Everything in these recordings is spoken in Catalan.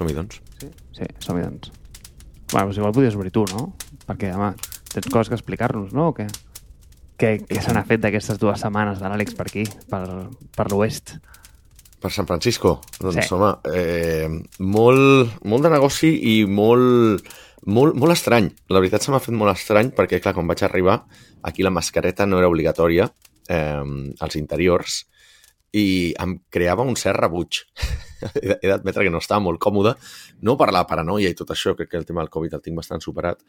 Som-hi, doncs. Sí, sí som-hi, doncs. Bueno, doncs igual podies obrir tu, no? Perquè, home, tens coses que explicar-nos, no? O què? Què, què se n'ha fet d'aquestes dues setmanes de l'Àlex per aquí, per, per l'oest? Per San Francisco? Doncs, Sí. home, eh, molt, molt de negoci i molt, molt, molt estrany. La veritat se m'ha fet molt estrany perquè, clar, quan vaig arribar, aquí la mascareta no era obligatòria eh, als interiors i em creava un cert rebuig. he d'admetre que no estava molt còmode, no per la paranoia i tot això, crec que el tema del Covid el tinc bastant superat,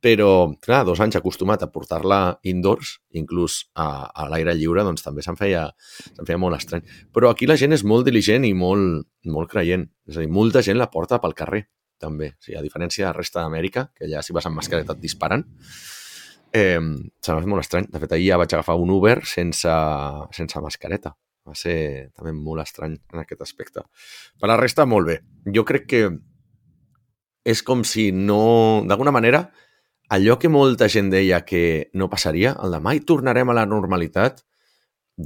però, clar, dos anys acostumat a portar-la indoors, inclús a, a l'aire lliure, doncs també se'm feia, se'm feia molt estrany. Però aquí la gent és molt diligent i molt, molt creient. És a dir, molta gent la porta pel carrer, també. O sigui, a diferència de la resta d'Amèrica, que allà si vas amb mascareta et disparen, eh, se m'ha fet molt estrany. De fet, ahir ja vaig agafar un Uber sense, sense mascareta. Va ser també molt estrany en aquest aspecte. Per la resta, molt bé. Jo crec que és com si no... D'alguna manera, allò que molta gent deia que no passaria, el de mai tornarem a la normalitat,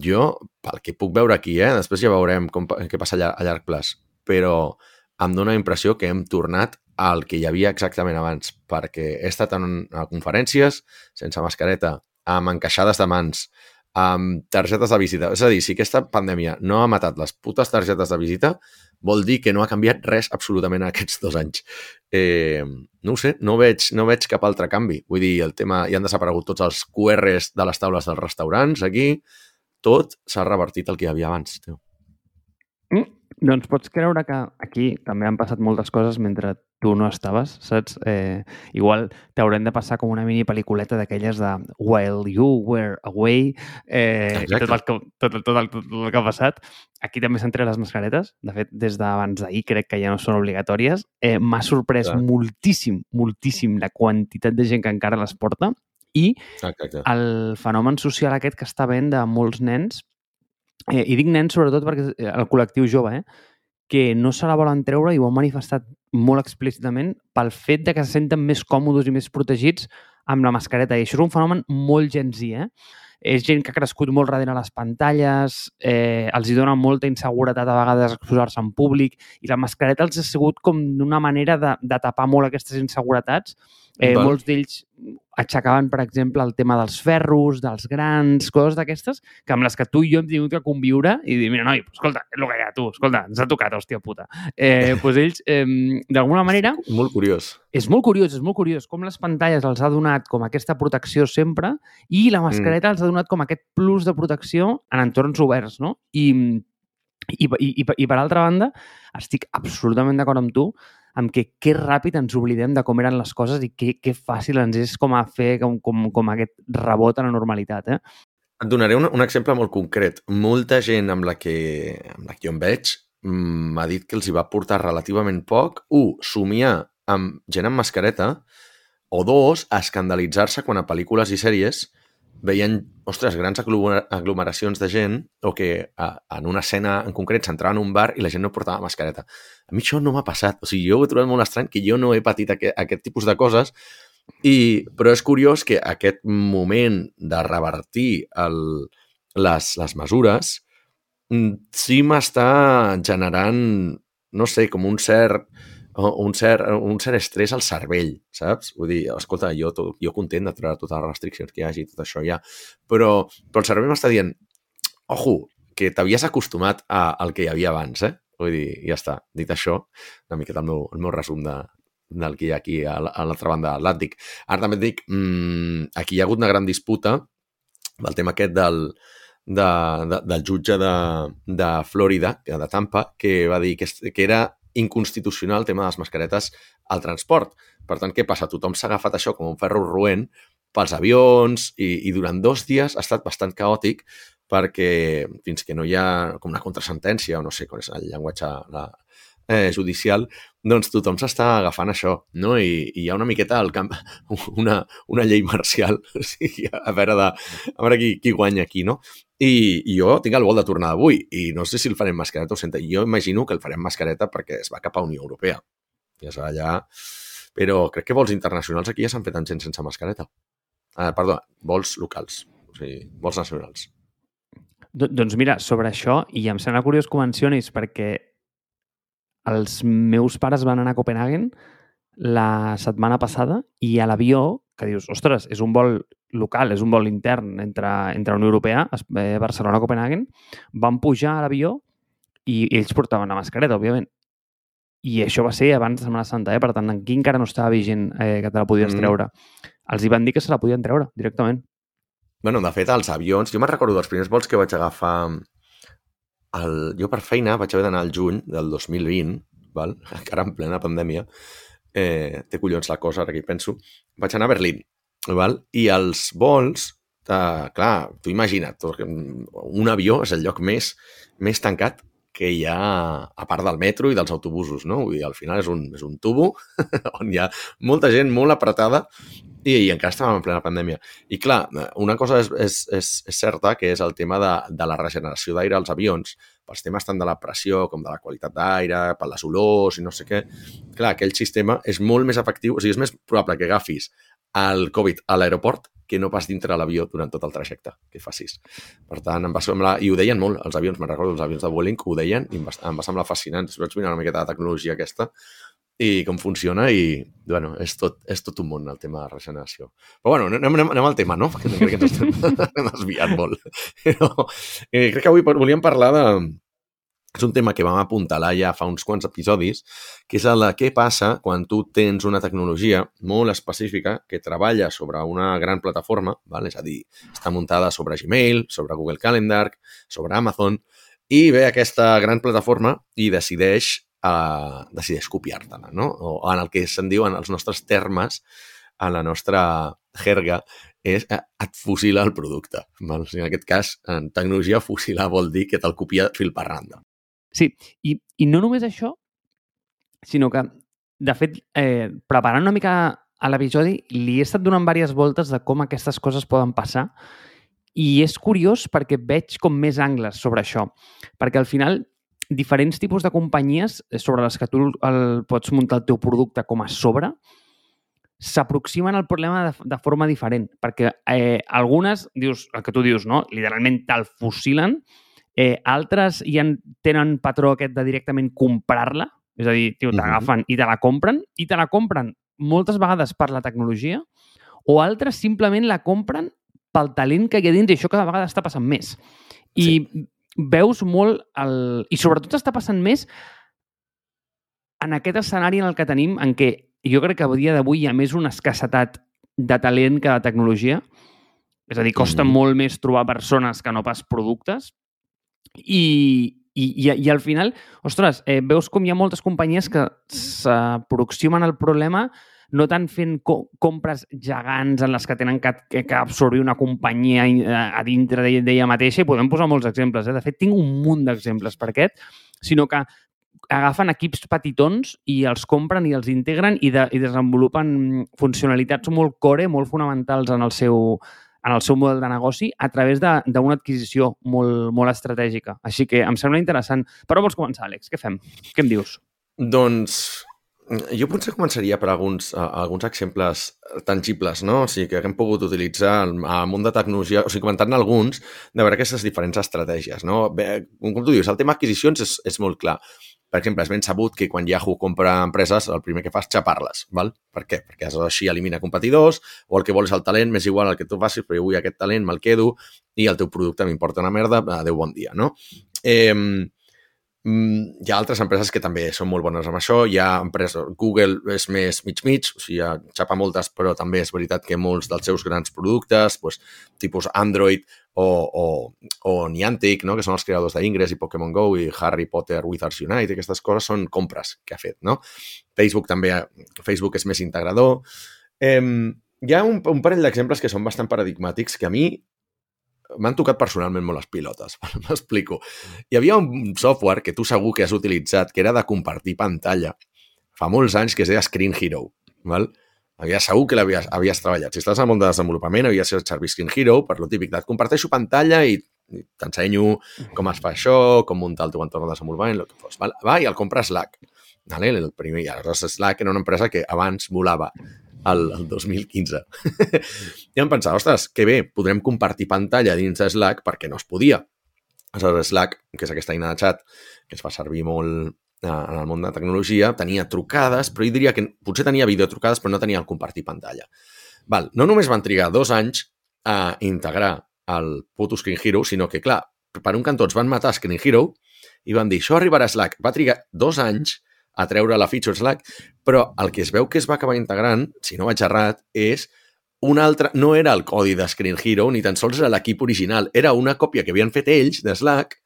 jo, pel que puc veure aquí, eh? després ja veurem com, què passa a, llar- a llarg plaç, però em dóna la impressió que hem tornat al que hi havia exactament abans, perquè he estat en, a conferències sense mascareta, amb encaixades de mans, amb targetes de visita. És a dir, si aquesta pandèmia no ha matat les putes targetes de visita, vol dir que no ha canviat res absolutament en aquests dos anys. Eh, no ho sé, no veig, no veig cap altre canvi. Vull dir, el tema, ja han desaparegut tots els QRs de les taules dels restaurants aquí, tot s'ha revertit el que hi havia abans. Tio. Doncs pots creure que aquí també han passat moltes coses mentre tu no estaves, saps? Eh, igual t'haurem de passar com una mini pel·lículeta d'aquelles de While You Were Away, eh, tot, el, que- tot, el- tot, el, tot el que ha passat. Aquí també s'han tret les mascaretes. De fet, des d'abans d'ahir crec que ja no són obligatòries. Eh, M'ha sorprès Clar. moltíssim, moltíssim la quantitat de gent que encara les porta i Exacte. el fenomen social aquest que està havent de molts nens, eh, i dic nens sobretot perquè és el col·lectiu jove, eh, que no se la volen treure i ho han manifestat molt explícitament pel fet de que se senten més còmodes i més protegits amb la mascareta. I això és un fenomen molt Gen Z, eh? És gent que ha crescut molt darrere les pantalles, eh, els hi dona molta inseguretat a vegades exposar-se en públic i la mascareta els ha sigut com d'una manera de, de tapar molt aquestes inseguretats. Eh, Val. molts d'ells aixecaven, per exemple, el tema dels ferros, dels grans, coses d'aquestes, que amb les que tu i jo hem tingut que conviure i dir, mira, noi, escolta, és el que hi ha, tu, escolta, ens ha tocat, hòstia puta. Eh, doncs ells, eh, d'alguna manera, Molt curiós. és molt curiós, és molt curiós com les pantalles els ha donat com aquesta protecció sempre i la mascareta mm. els ha donat com aquest plus de protecció en entorns oberts, no? I, i, i, i, i per altra banda, estic absolutament d'acord amb tu amb que que ràpid ens oblidem de com eren les coses i que, que fàcil ens és com a fer com, com, com aquest rebot a la normalitat, eh? Et donaré un, un exemple molt concret. Molta gent amb la que, amb la que jo em veig mm, m'ha dit que els hi va portar relativament poc, un, somiar amb gent amb mascareta, o dos, escandalitzar-se quan a pel·lícules i sèries veien, ostres, grans aglomer- aglomeracions de gent o que a, en una escena en concret s'entrava en un bar i la gent no portava mascareta. A mi això no m'ha passat. O sigui, jo ho he trobat molt estrany que jo no he patit aquest, aquest tipus de coses i, però és curiós que aquest moment de revertir el, les, les mesures mm, sí m'està generant, no sé, com un cert un cert, un cert estrès al cervell, saps? Vull dir, escolta, jo, tot, jo content de treure totes les restriccions que hi hagi, tot això ja, però, però el cervell m'està dient, ojo, que t'havies acostumat a, al que hi havia abans, eh? Vull dir, ja està. Dit això, una miqueta el meu, el meu resum de, del que hi ha aquí a l'altra banda de l'Atlàntic. Ara també et dic, mmm, aquí hi ha hagut una gran disputa del tema aquest del, de, de, del jutge de, de Florida, de Tampa, que va dir que, que era inconstitucional el tema de les mascaretes al transport. Per tant, què passa? Tothom s'ha agafat això com un ferro roent pels avions i, i durant dos dies ha estat bastant caòtic perquè fins que no hi ha com una contrasentència o no sé com és el llenguatge la, eh, judicial, doncs tothom s'està agafant això, no? I, I hi ha una miqueta al camp, una, una llei marcial, o sigui, a veure, de, a veure qui, qui guanya aquí, no? I, I jo tinc el vol de tornar d'avui i no sé si el farem mascareta o sense. Jo imagino que el farem mascareta perquè es va cap a Unió Europea. Ja serà allà... Però crec que vols internacionals aquí ja s'han fet amb gent sense mascareta. Ah, perdó, vols locals, o sigui, vols nacionals. Do- Doncs mira, sobre això, i em sembla curiós que ho mencionis, perquè els meus pares van anar a Copenhagen la setmana passada i a l'avió, que dius, ostres, és un vol local, és un vol intern entre, entre Unió Europea, eh, Barcelona-Copenhagen, van pujar a l'avió i ells portaven la mascareta, òbviament. I això va ser abans de Setmana Santa, eh? per tant, aquí encara no estava vigent eh, que te la podies mm. treure. Els hi van dir que se la podien treure directament. bueno, de fet, els avions... Jo me'n recordo dels primers vols que vaig agafar... El... Jo per feina vaig haver d'anar al juny del 2020, val? encara en plena pandèmia, eh, té collons la cosa, ara que hi penso, vaig anar a Berlín, val? i els vols, eh, clar, tu imagina't, un avió és el lloc més, més tancat que hi ha a part del metro i dels autobusos, no? Vull dir, al final és un, és un tubo on hi ha molta gent molt apretada i, i encara estàvem en plena pandèmia. I clar, una cosa és, és, és, és certa, que és el tema de, de la regeneració d'aire als avions, pels temes tant de la pressió com de la qualitat d'aire, per les olors i no sé què. Clar, aquell sistema és molt més efectiu, o sigui, és més probable que agafis el Covid a l'aeroport que no pas dintre l'avió durant tot el trajecte que facis. Per tant, em va semblar... I ho deien molt, els avions, me'n recordo, els avions de Vueling ho deien i em va, em va semblar fascinant. Vaig mirar una miqueta de tecnologia aquesta i com funciona i, bueno, és tot, és tot un món el tema de regeneració. Però bueno, anem, anem, anem al tema, no? Perquè crec que ens estem desviant molt. Però, eh, crec que avui volíem parlar de, és un tema que vam apuntalar ja fa uns quants episodis, que és el de què passa quan tu tens una tecnologia molt específica que treballa sobre una gran plataforma, val? és a dir, està muntada sobre Gmail, sobre Google Calendar, sobre Amazon, i ve aquesta gran plataforma i decideix, uh, decideix copiar-te-la, no? O en el que se'n diuen els nostres termes, a la nostra jerga, és eh, et fusila el producte. En aquest cas, en tecnologia, fusilar vol dir que te'l copia fil per randa. Sí, i, i no només això, sinó que, de fet, eh, preparant una mica a l'episodi, li he estat donant diverses voltes de com aquestes coses poden passar i és curiós perquè veig com més angles sobre això. Perquè al final, diferents tipus de companyies eh, sobre les que tu el, pots muntar el teu producte com a sobre, s'aproximen al problema de, de forma diferent. Perquè eh, algunes, dius, el que tu dius, no? literalment te'l fusilen, Eh, altres ja tenen patró aquest de directament comprar-la, és a dir, tio, t'agafen i te la compren, i te la compren moltes vegades per la tecnologia, o altres simplement la compren pel talent que hi ha dins, i això cada vegada està passant més. I sí. veus molt el... I sobretot està passant més en aquest escenari en el que tenim, en què jo crec que a dia d'avui hi ha més una escassetat de talent que de tecnologia. És a dir, costa mm -hmm. molt més trobar persones que no pas productes. I, i, i, i al final, ostres, eh, veus com hi ha moltes companyies que s'aproximen al problema no tant fent co compres gegants en les que tenen que, que, que absorbir una companyia a, a dintre d'ella mateixa i podem posar molts exemples. Eh? De fet, tinc un munt d'exemples per aquest, sinó que agafen equips petitons i els compren i els integren i, de, i desenvolupen funcionalitats molt core, molt fonamentals en el seu, en el seu model de negoci a través d'una adquisició molt, molt estratègica. Així que em sembla interessant. Però vols començar, Àlex? Què fem? Què em dius? Doncs jo potser començaria per alguns, uh, alguns exemples tangibles, no? O sigui, que hem pogut utilitzar al món de tecnologia, o sigui, comentant alguns, de veure aquestes diferents estratègies, no? Bé, com tu dius, el tema adquisicions és, és molt clar. Per exemple, és ben sabut que quan Yahoo compra empreses, el primer que fa és xapar-les. Val? Per què? Perquè així elimina competidors o el que vols el talent, m'és igual el que tu facis, però jo vull aquest talent, me'l quedo i el teu producte m'importa una merda, adeu, bon dia, no? Eh, hi ha altres empreses que també són molt bones amb això. Hi ha empreses... Google és més mig-mig, o sigui, xapa moltes, però també és veritat que molts dels seus grans productes, doncs, tipus Android o, o, o Niantic, no? que són els creadors d'Ingress i Pokémon GO i Harry Potter Wizards Unite, aquestes coses són compres que ha fet. No? Facebook també, Facebook és més integrador. Eh, hi ha un, un parell d'exemples que són bastant paradigmàtics que a mi m'han tocat personalment molt les pilotes, m'explico. Hi havia un software que tu segur que has utilitzat, que era de compartir pantalla, fa molts anys, que es deia Screen Hero, val? Havia, segur que l'havies havies treballat. Si estàs al món de desenvolupament, havia ser servir Screen Hero, per lo típic, et comparteixo pantalla i t'ensenyo com es fa això, com muntar el teu entorn de desenvolupament, el que fos. Val? Va, i el compra Slack. Vale? El primer, I aleshores Slack era una empresa que abans volava el, el 2015. I vam pensar, ostres, que bé, podrem compartir pantalla dins de Slack perquè no es podia. Aleshores, Slack, que és aquesta eina de chat que es fa servir molt en el món de tecnologia, tenia trucades, però jo diria que potser tenia videotrucades, però no tenia el compartir pantalla. Val, no només van trigar dos anys a integrar el puto Screen Hero, sinó que, clar, per un cantó ens van matar Screen Hero i van dir, això arribarà a Slack. Va trigar dos anys a treure la feature Slack, però el que es veu que es va acabar integrant, si no vaig errat, és un altre... No era el codi de Screen Hero, ni tan sols era l'equip original, era una còpia que havien fet ells de Slack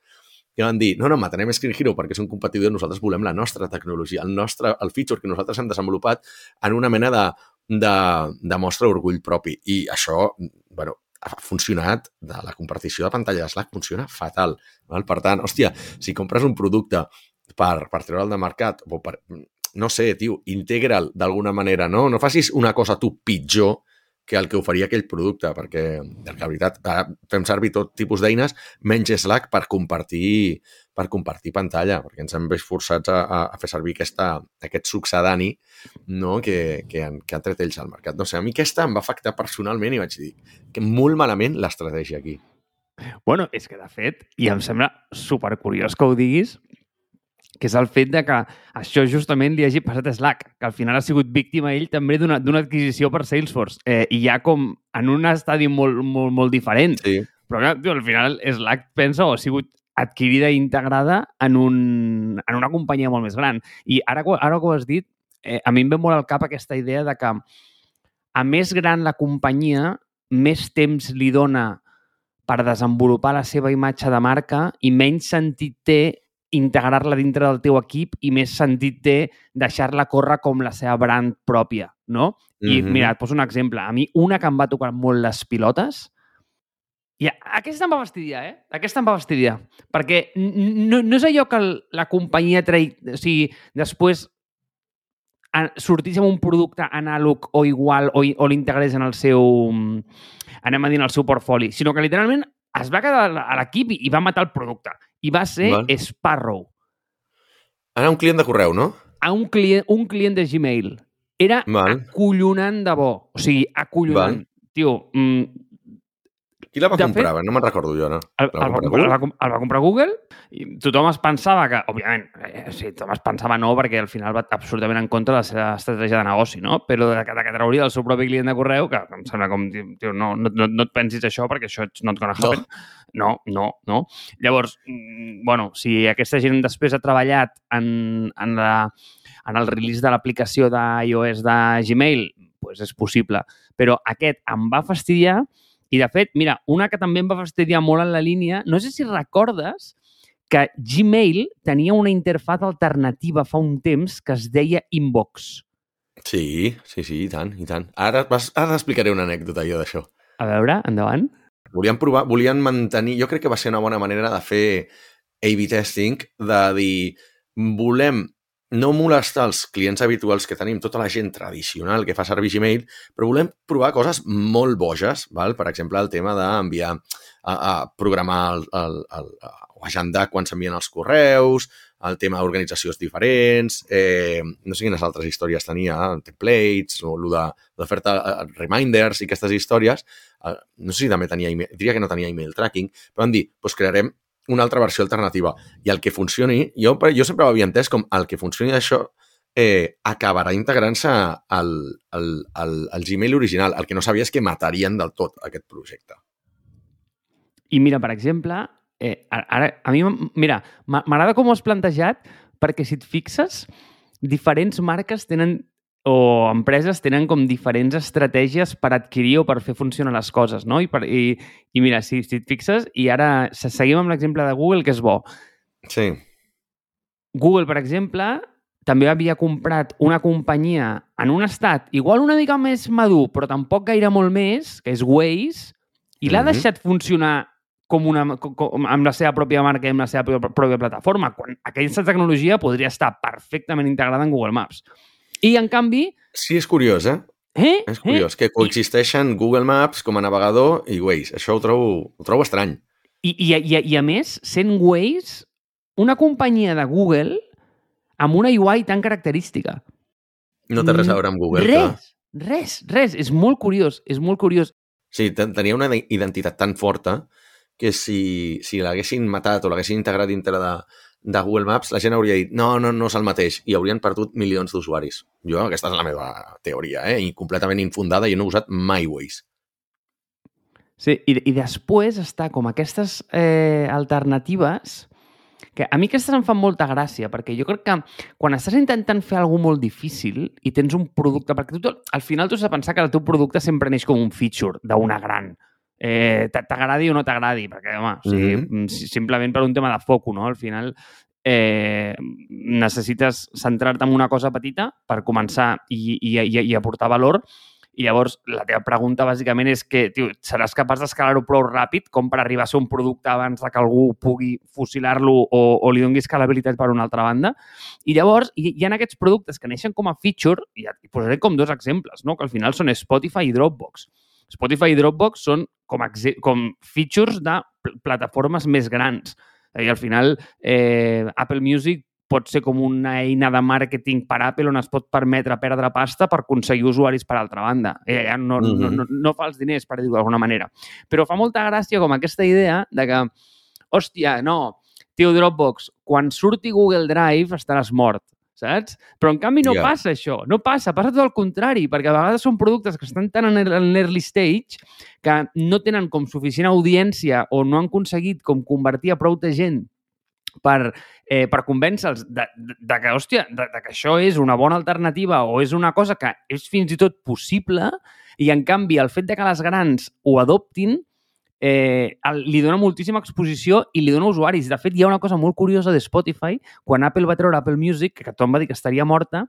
i van dir, no, no, matarem Screen Hero perquè són competidors, nosaltres volem la nostra tecnologia, el nostre, el feature que nosaltres hem desenvolupat en una mena de, de, de mostra d'orgull propi. I això, bueno, ha funcionat, de la compartició de pantalla de Slack funciona fatal. Val? Per tant, hòstia, si compres un producte per, per treure'l de mercat o per, no sé, tio, integra'l d'alguna manera, no? No facis una cosa tu pitjor que el que oferia aquell producte, perquè, la veritat, fem servir tot tipus d'eines, menys Slack per compartir, per compartir pantalla, perquè ens hem vist forçats a, a fer servir aquesta, aquest succedani no? que, que, han, que han tret ells al mercat. No sé, a mi aquesta em va afectar personalment i vaig dir que molt malament l'estratègia aquí. Bueno, és que de fet, i em sembla supercuriós que ho diguis, que és el fet de que això justament li hagi passat a Slack, que al final ha sigut víctima ell també d'una adquisició per Salesforce, eh, i ja com en un estadi molt, molt, molt diferent. Sí. Però clar, al final Slack, pensa, ha sigut adquirida i integrada en, un, en una companyia molt més gran. I ara, ara que ho has dit, eh, a mi em ve molt al cap aquesta idea de que a més gran la companyia, més temps li dona per desenvolupar la seva imatge de marca i menys sentit té integrar-la dintre del teu equip i més sentit té deixar-la córrer com la seva brand pròpia, no? I mm -hmm. mira, et poso un exemple. A mi una que em va tocar molt les pilotes, i aquesta em va fastidiar, eh? Aquesta em va fastidiar. Perquè no, no és allò que la companyia trai... O sigui, després sortís amb un producte anàleg o igual o, o l'integrés en el seu anem a dir, en el seu portfoli, sinó que literalment es va quedar a l'equip i va matar el producte i va ser Val. Sparrow. Era un client de correu, no? A un client, un client de Gmail. Era Val. acollonant de bo. O sigui, acollonant. Val. Tio, mm, qui la va de comprar? Fet, no me'n recordo jo, no? El, el, va comprar, el, va, el va comprar Google i tothom es pensava que, òbviament, eh, sí, tothom es pensava no perquè al final va absolutament en contra de la seva estratègia de negoci, no? Però de, de que trauria el seu propi client de correu, que em sembla com, tio, no, no, no, no et pensis això perquè això no et gonna happen. No. no, no, no. Llavors, mm, bueno, si aquesta gent després ha treballat en, en, la, en el release de l'aplicació d'iOS de Gmail, doncs és possible. Però aquest em va fastidiar i, de fet, mira, una que també em va fastidiar molt en la línia, no sé si recordes que Gmail tenia una interfaz alternativa fa un temps que es deia Inbox. Sí, sí, sí, i tant, i tant. Ara, vas, ara t'explicaré una anècdota jo d'això. A veure, endavant. Volien provar, volien mantenir... Jo crec que va ser una bona manera de fer A-B testing, de dir, volem no molestar els clients habituals que tenim, tota la gent tradicional que fa servir Gmail, però volem provar coses molt boges, val? per exemple, el tema d'enviar a, a programar el, el, el, o agendar quan s'envien els correus, el tema d'organitzacions diferents, eh, no sé quines altres històries tenia, templates, o el de, fer-te eh, reminders i aquestes històries. Eh, no sé si també tenia email, diria que no tenia email tracking, però van dir, doncs crearem una altra versió alternativa. I el que funcioni, jo, jo sempre ho havia entès com el que funcioni d'això eh, acabarà integrant-se al, al, al, al Gmail original. El que no sabia és que matarien del tot aquest projecte. I mira, per exemple, eh, ara, a mi, mira, m'agrada com ho has plantejat perquè si et fixes, diferents marques tenen o empreses tenen com diferents estratègies per adquirir o per fer funcionar les coses, no? I, per, i, i mira, si, si et fixes, i ara seguim amb l'exemple de Google, que és bo. Sí. Google, per exemple, també havia comprat una companyia en un estat igual una mica més madur, però tampoc gaire molt més, que és Waze, i l'ha mm -hmm. deixat funcionar com una, com, amb la seva pròpia marca i amb la seva pròpia, pròpia plataforma, quan aquesta tecnologia podria estar perfectament integrada en Google Maps. I, en canvi... Sí, és curiós, eh? Eh? És curiós, eh? que coexisteixen Google Maps com a navegador i Waze. Això ho trobo, ho trobo estrany. I, i, i, I, a més, sent Waze una companyia de Google amb una UI tan característica. No té res a veure amb Google. Res, clar. res, res. És molt curiós, és molt curiós. Sí, tenia una identitat tan forta que si, si l'haguessin matat o l'haguessin integrat dintre de, de Google Maps, la gent hauria dit no, no, no és el mateix, i haurien perdut milions d'usuaris. Jo, aquesta és la meva teoria, eh? I completament infundada, jo no he usat mai Waze. Sí, i, i després està com aquestes eh, alternatives que a mi aquestes em fan molta gràcia, perquè jo crec que quan estàs intentant fer alguna molt difícil i tens un producte... Perquè tu, al final tu has de pensar que el teu producte sempre neix com un feature d'una gran. Eh, T'agradi o no t'agradi, perquè, home, o sigui, mm -hmm. simplement per un tema de foc, no? Al final eh, necessites centrar-te en una cosa petita per començar i, i, i, i aportar valor i llavors, la teva pregunta bàsicament és que, tio, seràs capaç d'escalar-ho prou ràpid com per arribar a ser un producte abans de que algú pugui fusilar-lo o, o li doni escalabilitat per una altra banda? I llavors, hi, hi ha aquests productes que neixen com a feature, i et posaré com dos exemples, no? que al final són Spotify i Dropbox. Spotify i Dropbox són com, com features de plataformes més grans. I al final, eh, Apple Music pot ser com una eina de màrqueting per Apple on es pot permetre perdre pasta per aconseguir usuaris per altra banda. Eh, ja no, mm -hmm. no, no, no fa els diners, per dir-ho d'alguna manera. Però fa molta gràcia com aquesta idea de que, hòstia, no, tio Dropbox, quan surti Google Drive estaràs mort saps? Però en canvi no yeah. passa això, no passa, passa tot el contrari, perquè a vegades són productes que estan tan en l'early stage que no tenen com suficient audiència o no han aconseguit com convertir a prou de gent per, eh, per convèncer-los de, de, de que, hòstia, de, de que això és una bona alternativa o és una cosa que és fins i tot possible i, en canvi, el fet de que les grans ho adoptin eh, li dona moltíssima exposició i li dona usuaris. De fet, hi ha una cosa molt curiosa de Spotify, quan Apple va treure Apple Music, que tothom va dir que estaria morta,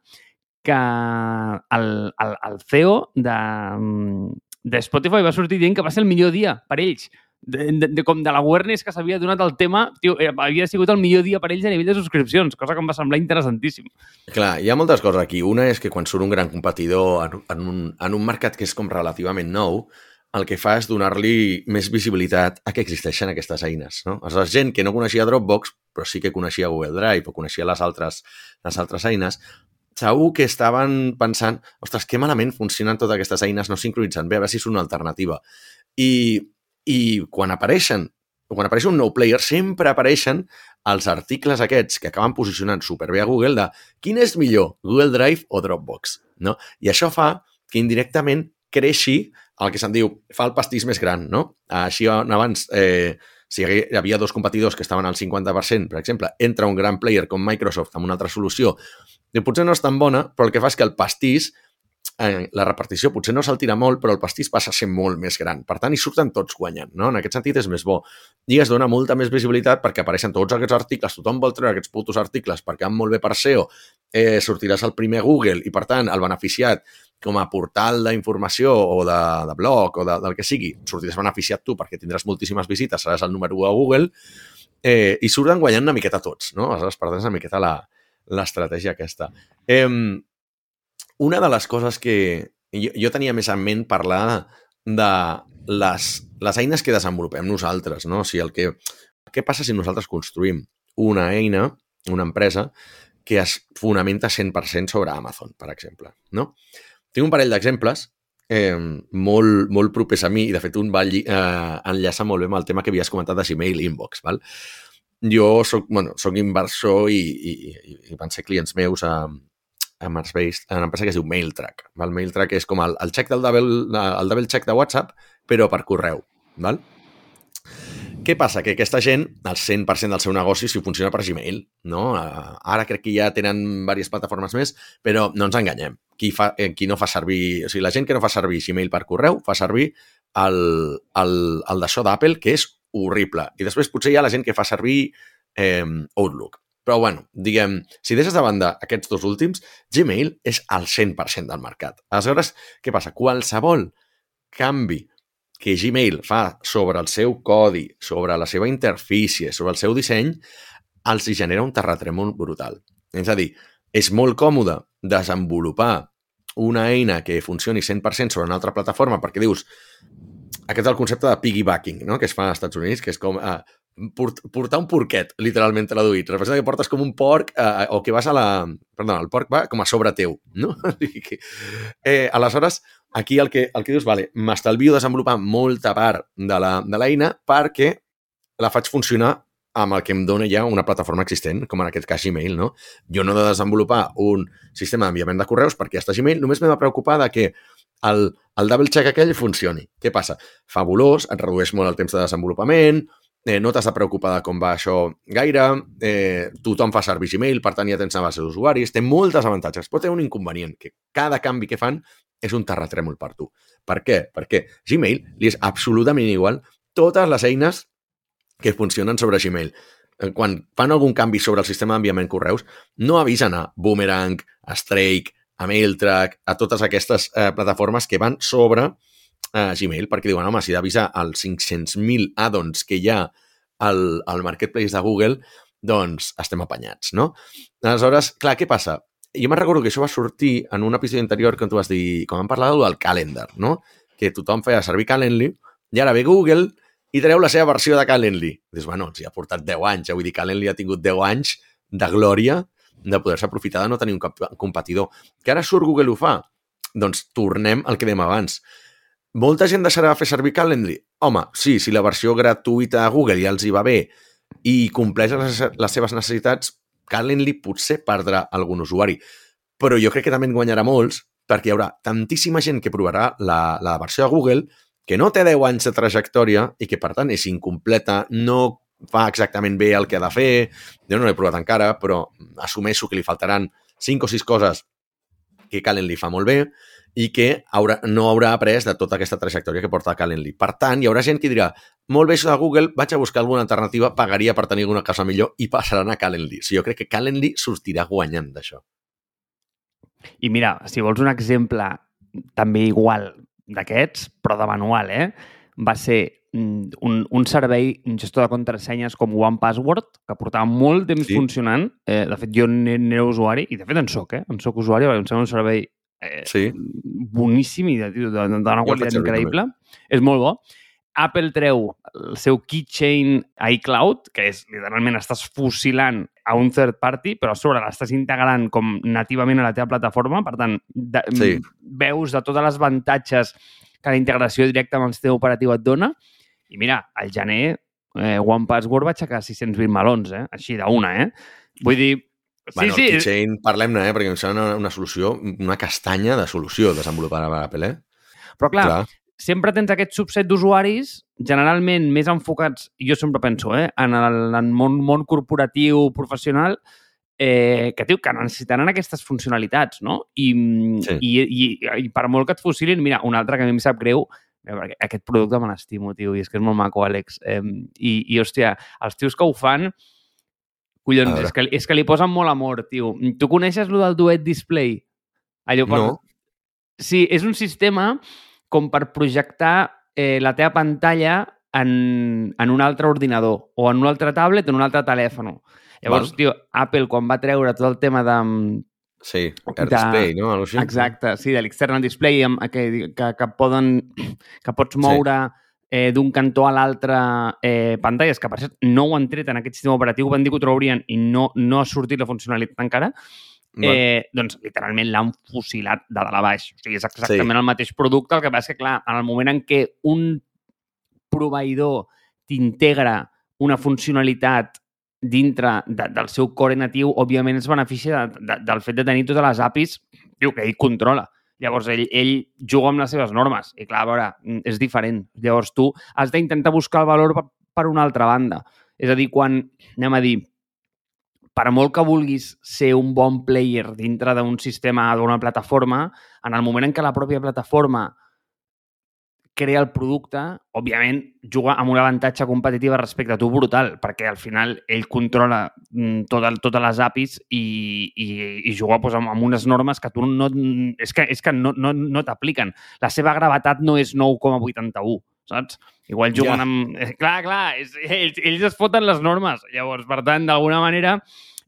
que el, el, el CEO de, de Spotify va sortir dient que va ser el millor dia per ells de, de, de, com de l'awareness que s'havia donat al tema, tio, eh, havia sigut el millor dia per ells a nivell de subscripcions, cosa que em va semblar interessantíssim. Clar, hi ha moltes coses aquí. Una és que quan surt un gran competidor en, en, un, en un mercat que és com relativament nou, el que fa és donar-li més visibilitat a que existeixen aquestes eines. No? Aleshores, gent que no coneixia Dropbox, però sí que coneixia Google Drive o coneixia les altres, les altres eines, segur que estaven pensant ostres, que malament funcionen totes aquestes eines, no sincronitzen bé, a veure si és una alternativa. I i quan apareixen, quan apareix un nou player, sempre apareixen els articles aquests que acaben posicionant superbé a Google de quin és millor, Google Drive o Dropbox. No? I això fa que indirectament creixi el que se'n diu, fa el pastís més gran, no? Així abans, eh, si hi havia dos competidors que estaven al 50%, per exemple, entra un gran player com Microsoft amb una altra solució, potser no és tan bona, però el que fa és que el pastís eh, la repartició potser no saltirà molt, però el pastís passa a ser molt més gran. Per tant, hi surten tots guanyant, no? En aquest sentit és més bo. I es dona molta més visibilitat perquè apareixen tots aquests articles, tothom vol treure aquests putos articles perquè van molt bé per SEO, eh, sortiràs al primer Google i, per tant, el beneficiat com a portal d'informació o de, de blog o de, del que sigui, sortiràs beneficiat tu perquè tindràs moltíssimes visites, seràs el número 1 a Google eh, i surten guanyant una miqueta tots, no? Aleshores, per tant, és una miqueta l'estratègia aquesta. Eh, una de les coses que jo, jo tenia més en ment parlar de les, les eines que desenvolupem nosaltres, no? O sigui, el que, què passa si nosaltres construïm una eina, una empresa, que es fonamenta 100% sobre Amazon, per exemple, no? Tinc un parell d'exemples eh, molt, molt propers a mi i, de fet, un va eh, enllaçar molt bé amb el tema que havies comentat de Gmail Inbox, val? Jo soc, bueno, soc inversor i, i, i van ser clients meus a, amb Space, en una empresa que es diu MailTrack. Val? MailTrack és com el, el check del double, el double check de WhatsApp, però per correu. Val? Què passa? Que aquesta gent, el 100% del seu negoci, si funciona per Gmail, no? Ara crec que ja tenen diverses plataformes més, però no ens enganyem. Qui, fa, eh, qui no fa servir... O sigui, la gent que no fa servir Gmail per correu fa servir el, el, el d'això d'Apple, que és horrible. I després potser hi ha la gent que fa servir eh, Outlook. Però, bueno, diguem, si deixes de banda aquests dos últims, Gmail és al 100% del mercat. Aleshores, què passa? Qualsevol canvi que Gmail fa sobre el seu codi, sobre la seva interfície, sobre el seu disseny, els genera un terratrèmol brutal. És a dir, és molt còmode desenvolupar una eina que funcioni 100% sobre una altra plataforma perquè dius, aquest és el concepte de piggybacking, no? que es fa als Estats Units, que és com uh, portar un porquet, literalment traduït. Representa que portes com un porc eh, o que vas a la... Perdona, el porc va com a sobre teu, no? eh, aleshores, aquí el que, el que dius, vale, m'estalvio desenvolupar molta part de l'eina perquè la faig funcionar amb el que em dona ja una plataforma existent, com en aquest cas Gmail, no? Jo no he de desenvolupar un sistema d'enviament de correus perquè ja està Gmail, només m'he de preocupar de que el, el double check aquell funcioni. Què passa? Fabulós, et redueix molt el temps de desenvolupament, eh, no t'has de preocupar de com va això gaire, eh, tothom fa servir Gmail, per tant ja tens una base d'usuaris, té moltes avantatges, però té un inconvenient, que cada canvi que fan és un terratrèmol per tu. Per què? Perquè Gmail li és absolutament igual totes les eines que funcionen sobre Gmail. Eh, quan fan algun canvi sobre el sistema d'enviament correus, no avisen a Boomerang, a Strake, a MailTrack, a totes aquestes eh, plataformes que van sobre a Gmail, perquè diuen, home, si d'avisar als 500.000 add-ons que hi ha al, al marketplace de Google, doncs estem apanyats, no? Aleshores, clar, què passa? Jo me'n recordo que això va sortir en un episodi anterior que tu vas dir, com vam parlar del calendar, no? Que tothom feia servir Calendly, i ara ve Google i treu la seva versió de Calendly. Dius, bueno, si ha portat 10 anys, ja vull dir, Calendly ha tingut 10 anys de glòria de poder-se aprofitar de no tenir un competidor. Que ara surt Google ho fa? Doncs tornem al que dèiem abans molta gent deixarà de fer servir Calendly? Home, sí, si la versió gratuïta de Google ja els hi va bé i compleix les, les seves necessitats, Calendly potser perdrà algun usuari. Però jo crec que també en guanyarà molts perquè hi haurà tantíssima gent que provarà la, la versió de Google que no té 10 anys de trajectòria i que, per tant, és incompleta, no fa exactament bé el que ha de fer. Jo no l'he provat encara, però assumeixo que li faltaran 5 o 6 coses que Calendly fa molt bé i que haurà, no haurà après de tota aquesta trajectòria que porta Calendly. Per tant, hi haurà gent que dirà molt bé això de Google, vaig a buscar alguna alternativa, pagaria per tenir alguna cosa millor i passaran a Calendly. O sigui, jo crec que Calendly sortirà guanyant d'això. I mira, si vols un exemple també igual d'aquests, però de manual, eh? va ser mm, un, un servei, un gestor de contrasenyes com OnePassword, que portava molt temps sí. funcionant. Eh, de fet, jo n'era usuari, i de fet en soc, eh? En soc usuari, perquè em sembla un servei eh, sí. boníssim i de, de, de, una qualitat increïble. És molt bo. Apple treu el seu keychain iCloud, que és, literalment, estàs fusilant a un third party, però a sobre l'estàs integrant com nativament a la teva plataforma. Per tant, de, sí. veus de totes les avantatges que la integració directa amb el sistema operatiu et dona. I mira, al gener, eh, OnePassword va aixecar 620 melons, eh? així d'una, eh? Vull dir, Bueno, sí, sí. el keychain, parlem-ne, eh? perquè em sembla una, una solució, una castanya de solució desenvolupada per Apple. Eh? Però clar, clar, sempre tens aquest subset d'usuaris, generalment més enfocats, jo sempre penso, eh, en el en món, món corporatiu, professional, eh, que, tio, que necessitaran aquestes funcionalitats, no? I, sí. i, i, i per molt que et fusilin, mira, un altre que a mi em sap greu, perquè aquest producte me l'estimo, tio, i és que és molt maco, Àlex. Eh, i, I, hòstia, els tios que ho fan, Collons, és que, és que li posen molt amor, tio. Tu coneixes lo del Duet Display? Allò per... No. Sí, és un sistema com per projectar eh, la teva pantalla en, en un altre ordinador o en un altre tablet o en un altre telèfon. Llavors, Val. tio, Apple, quan va treure tot el tema de... Sí, Air Display, no? Algo així. Exacte, sí, de l'external display que, que, que, poden, que pots moure sí eh, d'un cantó a l'altre eh, pantalles, que per cert no ho han tret en aquest sistema operatiu, van dir que ho trobarien i no, no ha sortit la funcionalitat encara, eh, doncs literalment l'han fusilat de dalt a baix. O sigui, és exactament sí. el mateix producte, el que passa és que, clar, en el moment en què un proveïdor t'integra una funcionalitat dintre de, del seu core natiu, òbviament es beneficia de, de, del fet de tenir totes les APIs diu, que ell controla. Llavors, ell, ell juga amb les seves normes. I, clar, a veure, mm, és diferent. Llavors, tu has d'intentar buscar el valor per, una altra banda. És a dir, quan, anem a dir, per molt que vulguis ser un bon player dintre d'un sistema, d'una plataforma, en el moment en què la pròpia plataforma crea el producte, òbviament juga amb un avantatge competitiu respecte a tu brutal, perquè al final ell controla mm, tot el, totes les APIs i, i, i juga pues, amb, amb unes normes que tu no... És que, és que no, no, no t'apliquen. La seva gravetat no és 9,81, saps? Igual juguen ja. amb... Eh, clar, clar, és, ells, ells es foten les normes. Llavors, per tant, d'alguna manera,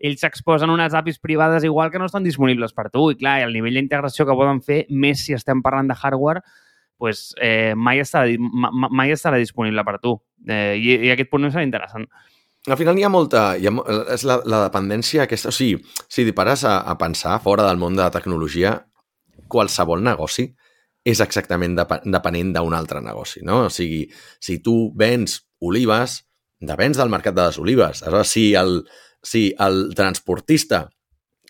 ells s'exposen unes APIs privades igual que no estan disponibles per tu. I clar, el nivell d'integració que poden fer, més si estem parlant de hardware, pues, eh, mai, estarà, mai estarà disponible per tu. Eh, i, I aquest punt serà interessant. Al final hi ha molta... Hi ha, és la, la dependència aquesta... O sigui, si t'hi pares a, a pensar fora del món de la tecnologia, qualsevol negoci és exactament dep depenent d'un altre negoci, no? O sigui, si tu vens olives, de béns del mercat de les olives. Aleshores, si el, si el transportista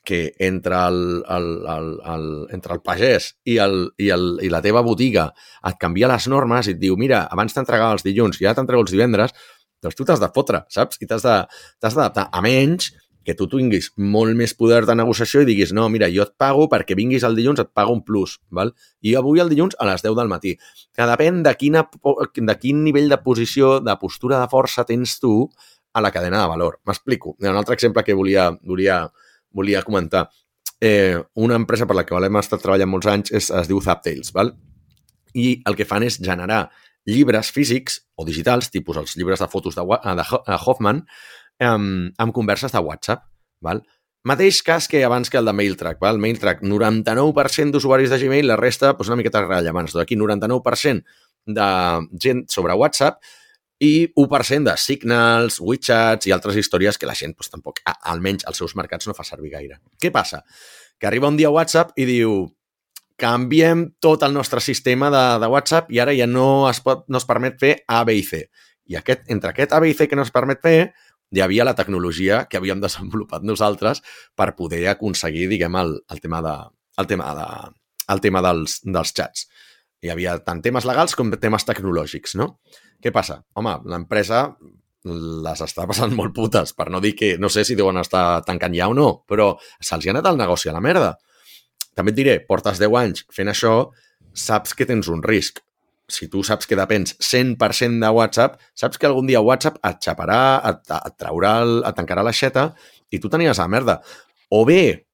que entre el, el, el, el, entre el pagès i, el, i, el, i la teva botiga et canvia les normes i et diu, mira, abans t'entregava els dilluns i ara t'entrego els divendres, doncs tu t'has de fotre, saps? I t'has d'adaptar. A menys que tu tinguis molt més poder de negociació i diguis, no, mira, jo et pago perquè vinguis el dilluns, et pago un plus, val? i avui el dilluns a les 10 del matí. Que depèn de, quina, de quin nivell de posició, de postura de força tens tu a la cadena de valor. M'explico. Un altre exemple que volia, volia, volia comentar. Eh, una empresa per la que hem estat treballant molts anys és, es diu Zaptails, val? i el que fan és generar llibres físics o digitals, tipus els llibres de fotos de, de Hoffman, amb, amb converses de WhatsApp. Val? Mateix cas que abans que el de MailTrack. Val? MailTrack, 99% d'usuaris de Gmail, la resta doncs una miqueta rellevants. Aquí 99% de gent sobre WhatsApp i 1% de Signals, WeChats i altres històries que la gent doncs, tampoc, almenys als seus mercats, no fa servir gaire. Què passa? Que arriba un dia WhatsApp i diu canviem tot el nostre sistema de, de WhatsApp i ara ja no es, pot, no es permet fer A, B i C. I aquest, entre aquest A, B i C que no es permet fer, hi havia la tecnologia que havíem desenvolupat nosaltres per poder aconseguir, diguem, el, el tema, de, el tema, de, el tema dels, dels xats. Hi havia tant temes legals com temes tecnològics, no? Què passa? Home, l'empresa les està passant molt putes, per no dir que no sé si deuen estar tancant ja o no, però se'ls ha anat el negoci a la merda. També et diré, portes 10 anys fent això, saps que tens un risc si tu saps que depens 100% de WhatsApp, saps que algun dia WhatsApp et xaparà, et, et traurà, el, et tancarà l'aixeta i tu tenies la merda. O bé,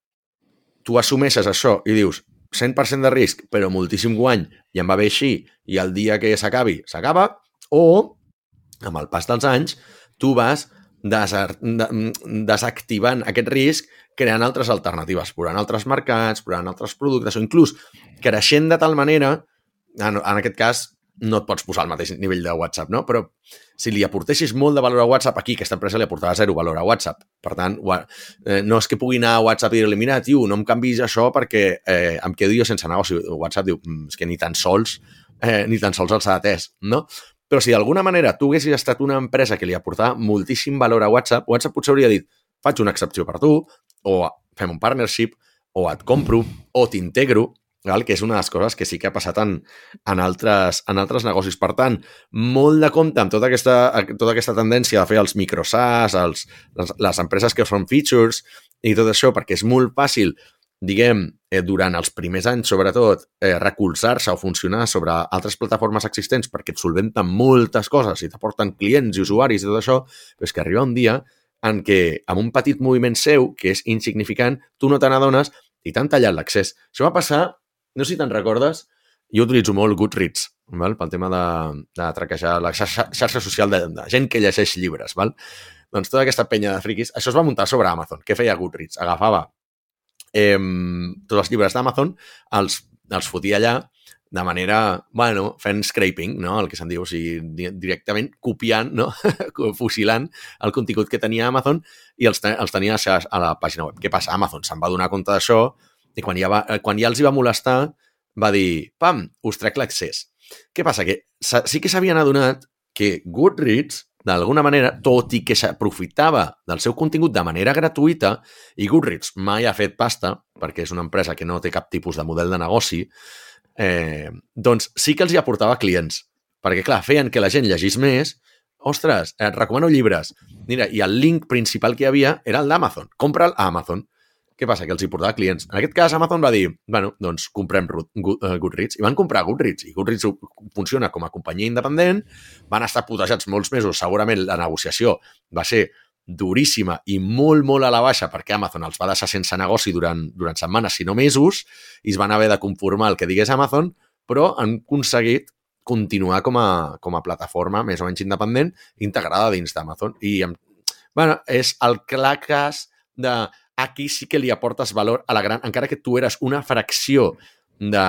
tu assumeixes això i dius 100% de risc, però moltíssim guany i em va bé així i el dia que s'acabi, s'acaba, o amb el pas dels anys, tu vas desactivant aquest risc creant altres alternatives, provant altres mercats, provant altres productes o inclús creixent de tal manera en, en aquest cas no et pots posar al mateix nivell de WhatsApp, no? Però si li aportessis molt de valor a WhatsApp, aquí aquesta empresa li aportava zero valor a WhatsApp. Per tant, eh, no és que pugui anar a WhatsApp i dir-li, mira, tio, no em canvis això perquè eh, em quedo jo sense negoci. WhatsApp diu, mm, és que ni tan sols, eh, ni tan sols els ha atès, no? Però si d'alguna manera tu haguessis estat una empresa que li aportava moltíssim valor a WhatsApp, WhatsApp potser hauria dit, faig una excepció per tu, o fem un partnership, o et compro, o t'integro, que és una de les coses que sí que ha passat en, en, altres, en altres negocis. Per tant, molt de compte amb tota aquesta, tota aquesta tendència de fer els microsas, els, les, les empreses que són features i tot això, perquè és molt fàcil diguem, eh, durant els primers anys, sobretot, eh, recolzar-se o funcionar sobre altres plataformes existents perquè et solventen moltes coses i t'aporten clients i usuaris i tot això, però és que arriba un dia en què, amb un petit moviment seu, que és insignificant, tu no te n'adones i t'han tallat l'accés. Això va passar no sé si te'n recordes, jo utilitzo molt Goodreads, val? pel tema de, de traquejar la xarxa, xarxa social de, de gent que llegeix llibres. Val? Doncs tota aquesta penya de friquis, això es va muntar sobre Amazon. Què feia Goodreads? Agafava eh, tots els llibres d'Amazon, els, els fotia allà de manera, bueno, fent scraping, no? el que se'n diu, o sigui, directament copiant, no? fusilant el contingut que tenia Amazon i els, els tenia a la pàgina web. Què passa? Amazon se'n va donar compte d'això i quan ja, va, eh, quan ja els hi va molestar, va dir, pam, us trec l'accés. Què passa? Que sí que s'havien adonat que Goodreads, d'alguna manera, tot i que s'aprofitava del seu contingut de manera gratuïta, i Goodreads mai ha fet pasta, perquè és una empresa que no té cap tipus de model de negoci, eh, doncs sí que els hi aportava clients. Perquè, clar, feien que la gent llegís més, ostres, et recomano llibres. Mira, i el link principal que hi havia era el d'Amazon. Compra'l a Amazon. Què passa? Que els hi portava clients. En aquest cas, Amazon va dir, bueno, doncs comprem eh, Goodreads. I van comprar Goodreads. I Goodreads funciona com a companyia independent. Van estar putejats molts mesos. Segurament la negociació va ser duríssima i molt, molt a la baixa perquè Amazon els va deixar sense negoci durant, durant setmanes, si no mesos, i es van haver de conformar el que digués Amazon, però han aconseguit continuar com a, com a plataforma més o menys independent integrada dins d'Amazon. I, bueno, és el clar cas de aquí sí que li aportes valor a la gran... Encara que tu eres una fracció de,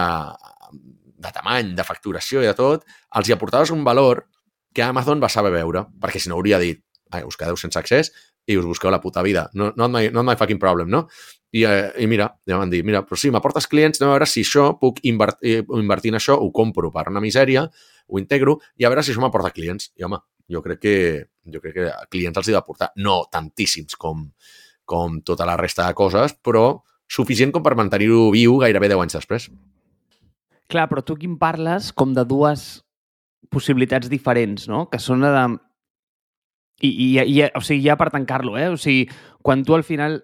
de tamany, de facturació i de tot, els hi aportaves un valor que Amazon va saber veure, perquè si no hauria dit us quedeu sense accés i us busqueu la puta vida. No, not, my, not my fucking problem, no? I, eh, i mira, ja van dir, mira, però sí, m'aportes clients, anem a veure si això puc invertir, invertir en això, ho compro per una misèria, ho integro i a veure si això m'aporta clients. I home, Jo crec que, jo crec que clients els ha de portar. No tantíssims com, com tota la resta de coses, però suficient com per mantenir-ho viu gairebé 10 anys després. Clar, però tu aquí em parles com de dues possibilitats diferents, no? Que són la de... I, i, i, o sigui, ja per tancar-lo, eh? O sigui, quan tu al final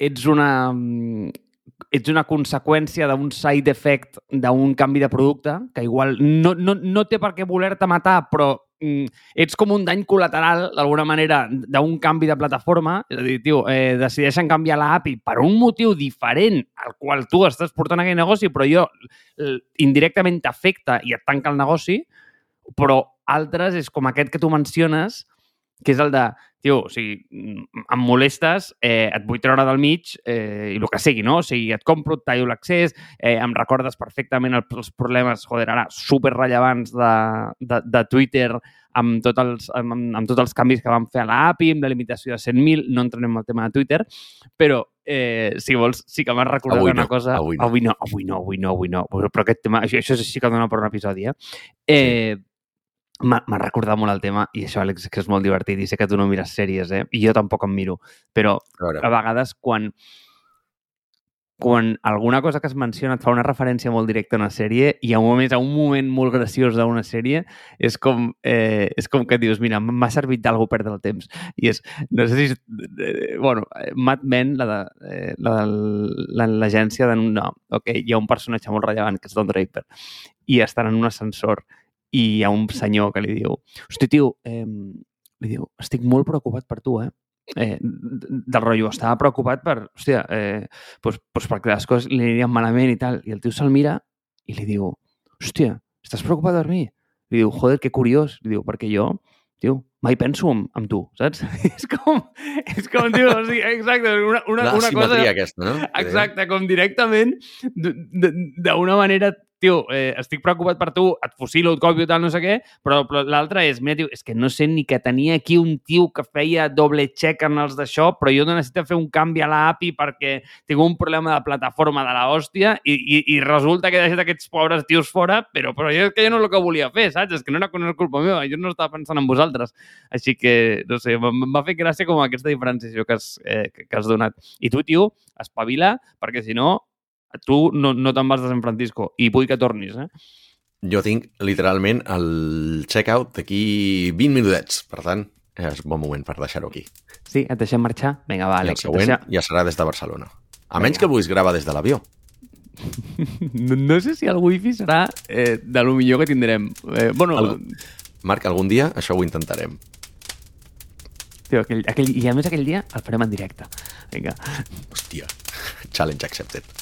ets una, ets una conseqüència d'un side effect d'un canvi de producte, que igual no, no, no té per què voler-te matar, però mm, ets com un dany col·lateral, d'alguna manera, d'un canvi de plataforma. És a dir, tio, eh, decideixen canviar l'API per un motiu diferent al qual tu estàs portant aquell negoci, però jo indirectament t'afecta i et tanca el negoci, però altres és com aquest que tu menciones, que és el de, tio, o sigui, em molestes, eh, et vull treure del mig eh, i el que sigui, no? O sigui, et compro, et tallo l'accés, eh, em recordes perfectament els problemes, joder, ara, super rellevants de, de, de Twitter amb, tot els, amb, amb tots els canvis que van fer a l'API, amb la limitació de 100.000, no entrarem en el tema de Twitter, però eh, si vols, sí que m'has recordat avui una no, cosa... avui no. avui no, avui no, avui no, avui no. Però aquest tema, això, això sí que dona per un episodi, eh? eh sí M'ha recordat molt el tema, i això, Àlex, que és molt divertit, i sé que tu no mires sèries, eh? I jo tampoc em miro, però a, a vegades quan quan alguna cosa que es menciona et fa una referència molt directa a una sèrie i a un moment, a un moment molt graciós d'una sèrie és com, eh, és com que dius, mira, m'ha servit d'algú perdre el temps. I és, no sé si... Eh, bueno, Mad Men, la de eh, l'agència de... No, ok, hi ha un personatge molt rellevant que és Don Draper i estan en un ascensor i hi ha un senyor que li diu hosti, tio, eh, li diu, estic molt preocupat per tu, eh? eh del rotllo, estava preocupat per, hòstia, eh, pues, pues perquè les coses li anirien malament i tal. I el tio se'l mira i li diu, hòstia, estàs preocupat per mi? Li diu, joder, que curiós. Li diu, perquè jo, tio, mai penso en, en tu, saps? és com, és com, tio, o sigui, exacte, una, una, una cosa... aquesta, no? Exacte, com directament, d'una manera tio, eh, estic preocupat per tu, et fusilo, et copio, tal, no sé què, però, però l'altre és, mira, tio, és que no sé ni que tenia aquí un tio que feia doble check en els d'això, però jo necessito fer un canvi a l'API perquè tinc un problema de plataforma de la hòstia i, i, i resulta que he deixat aquests pobres tios fora, però, però jo, que jo no és el que volia fer, saps? És que no era, no era culpa meva, jo no estava pensant en vosaltres. Així que, no sé, m'ha fet gràcia com aquesta diferenciació que has, eh, que, que has donat. I tu, tio, espavila, perquè si no, tu no, no te'n vas de San Francisco i vull que tornis, eh? Jo tinc literalment el check-out d'aquí 20 minutets, per tant, és bon moment per deixar-ho aquí. Sí, et deixem marxar? Vinga, va, Àlex. I el següent deixem... ja serà des de Barcelona. A menys que vulguis gravar des de l'avió. no, no sé si el wifi serà eh, de lo millor que tindrem. Eh, bueno, el... Marc, algun dia això ho intentarem. Tio, aquell, aquell, I a més aquell dia el farem en directe. Vinga. Hòstia, challenge accepted.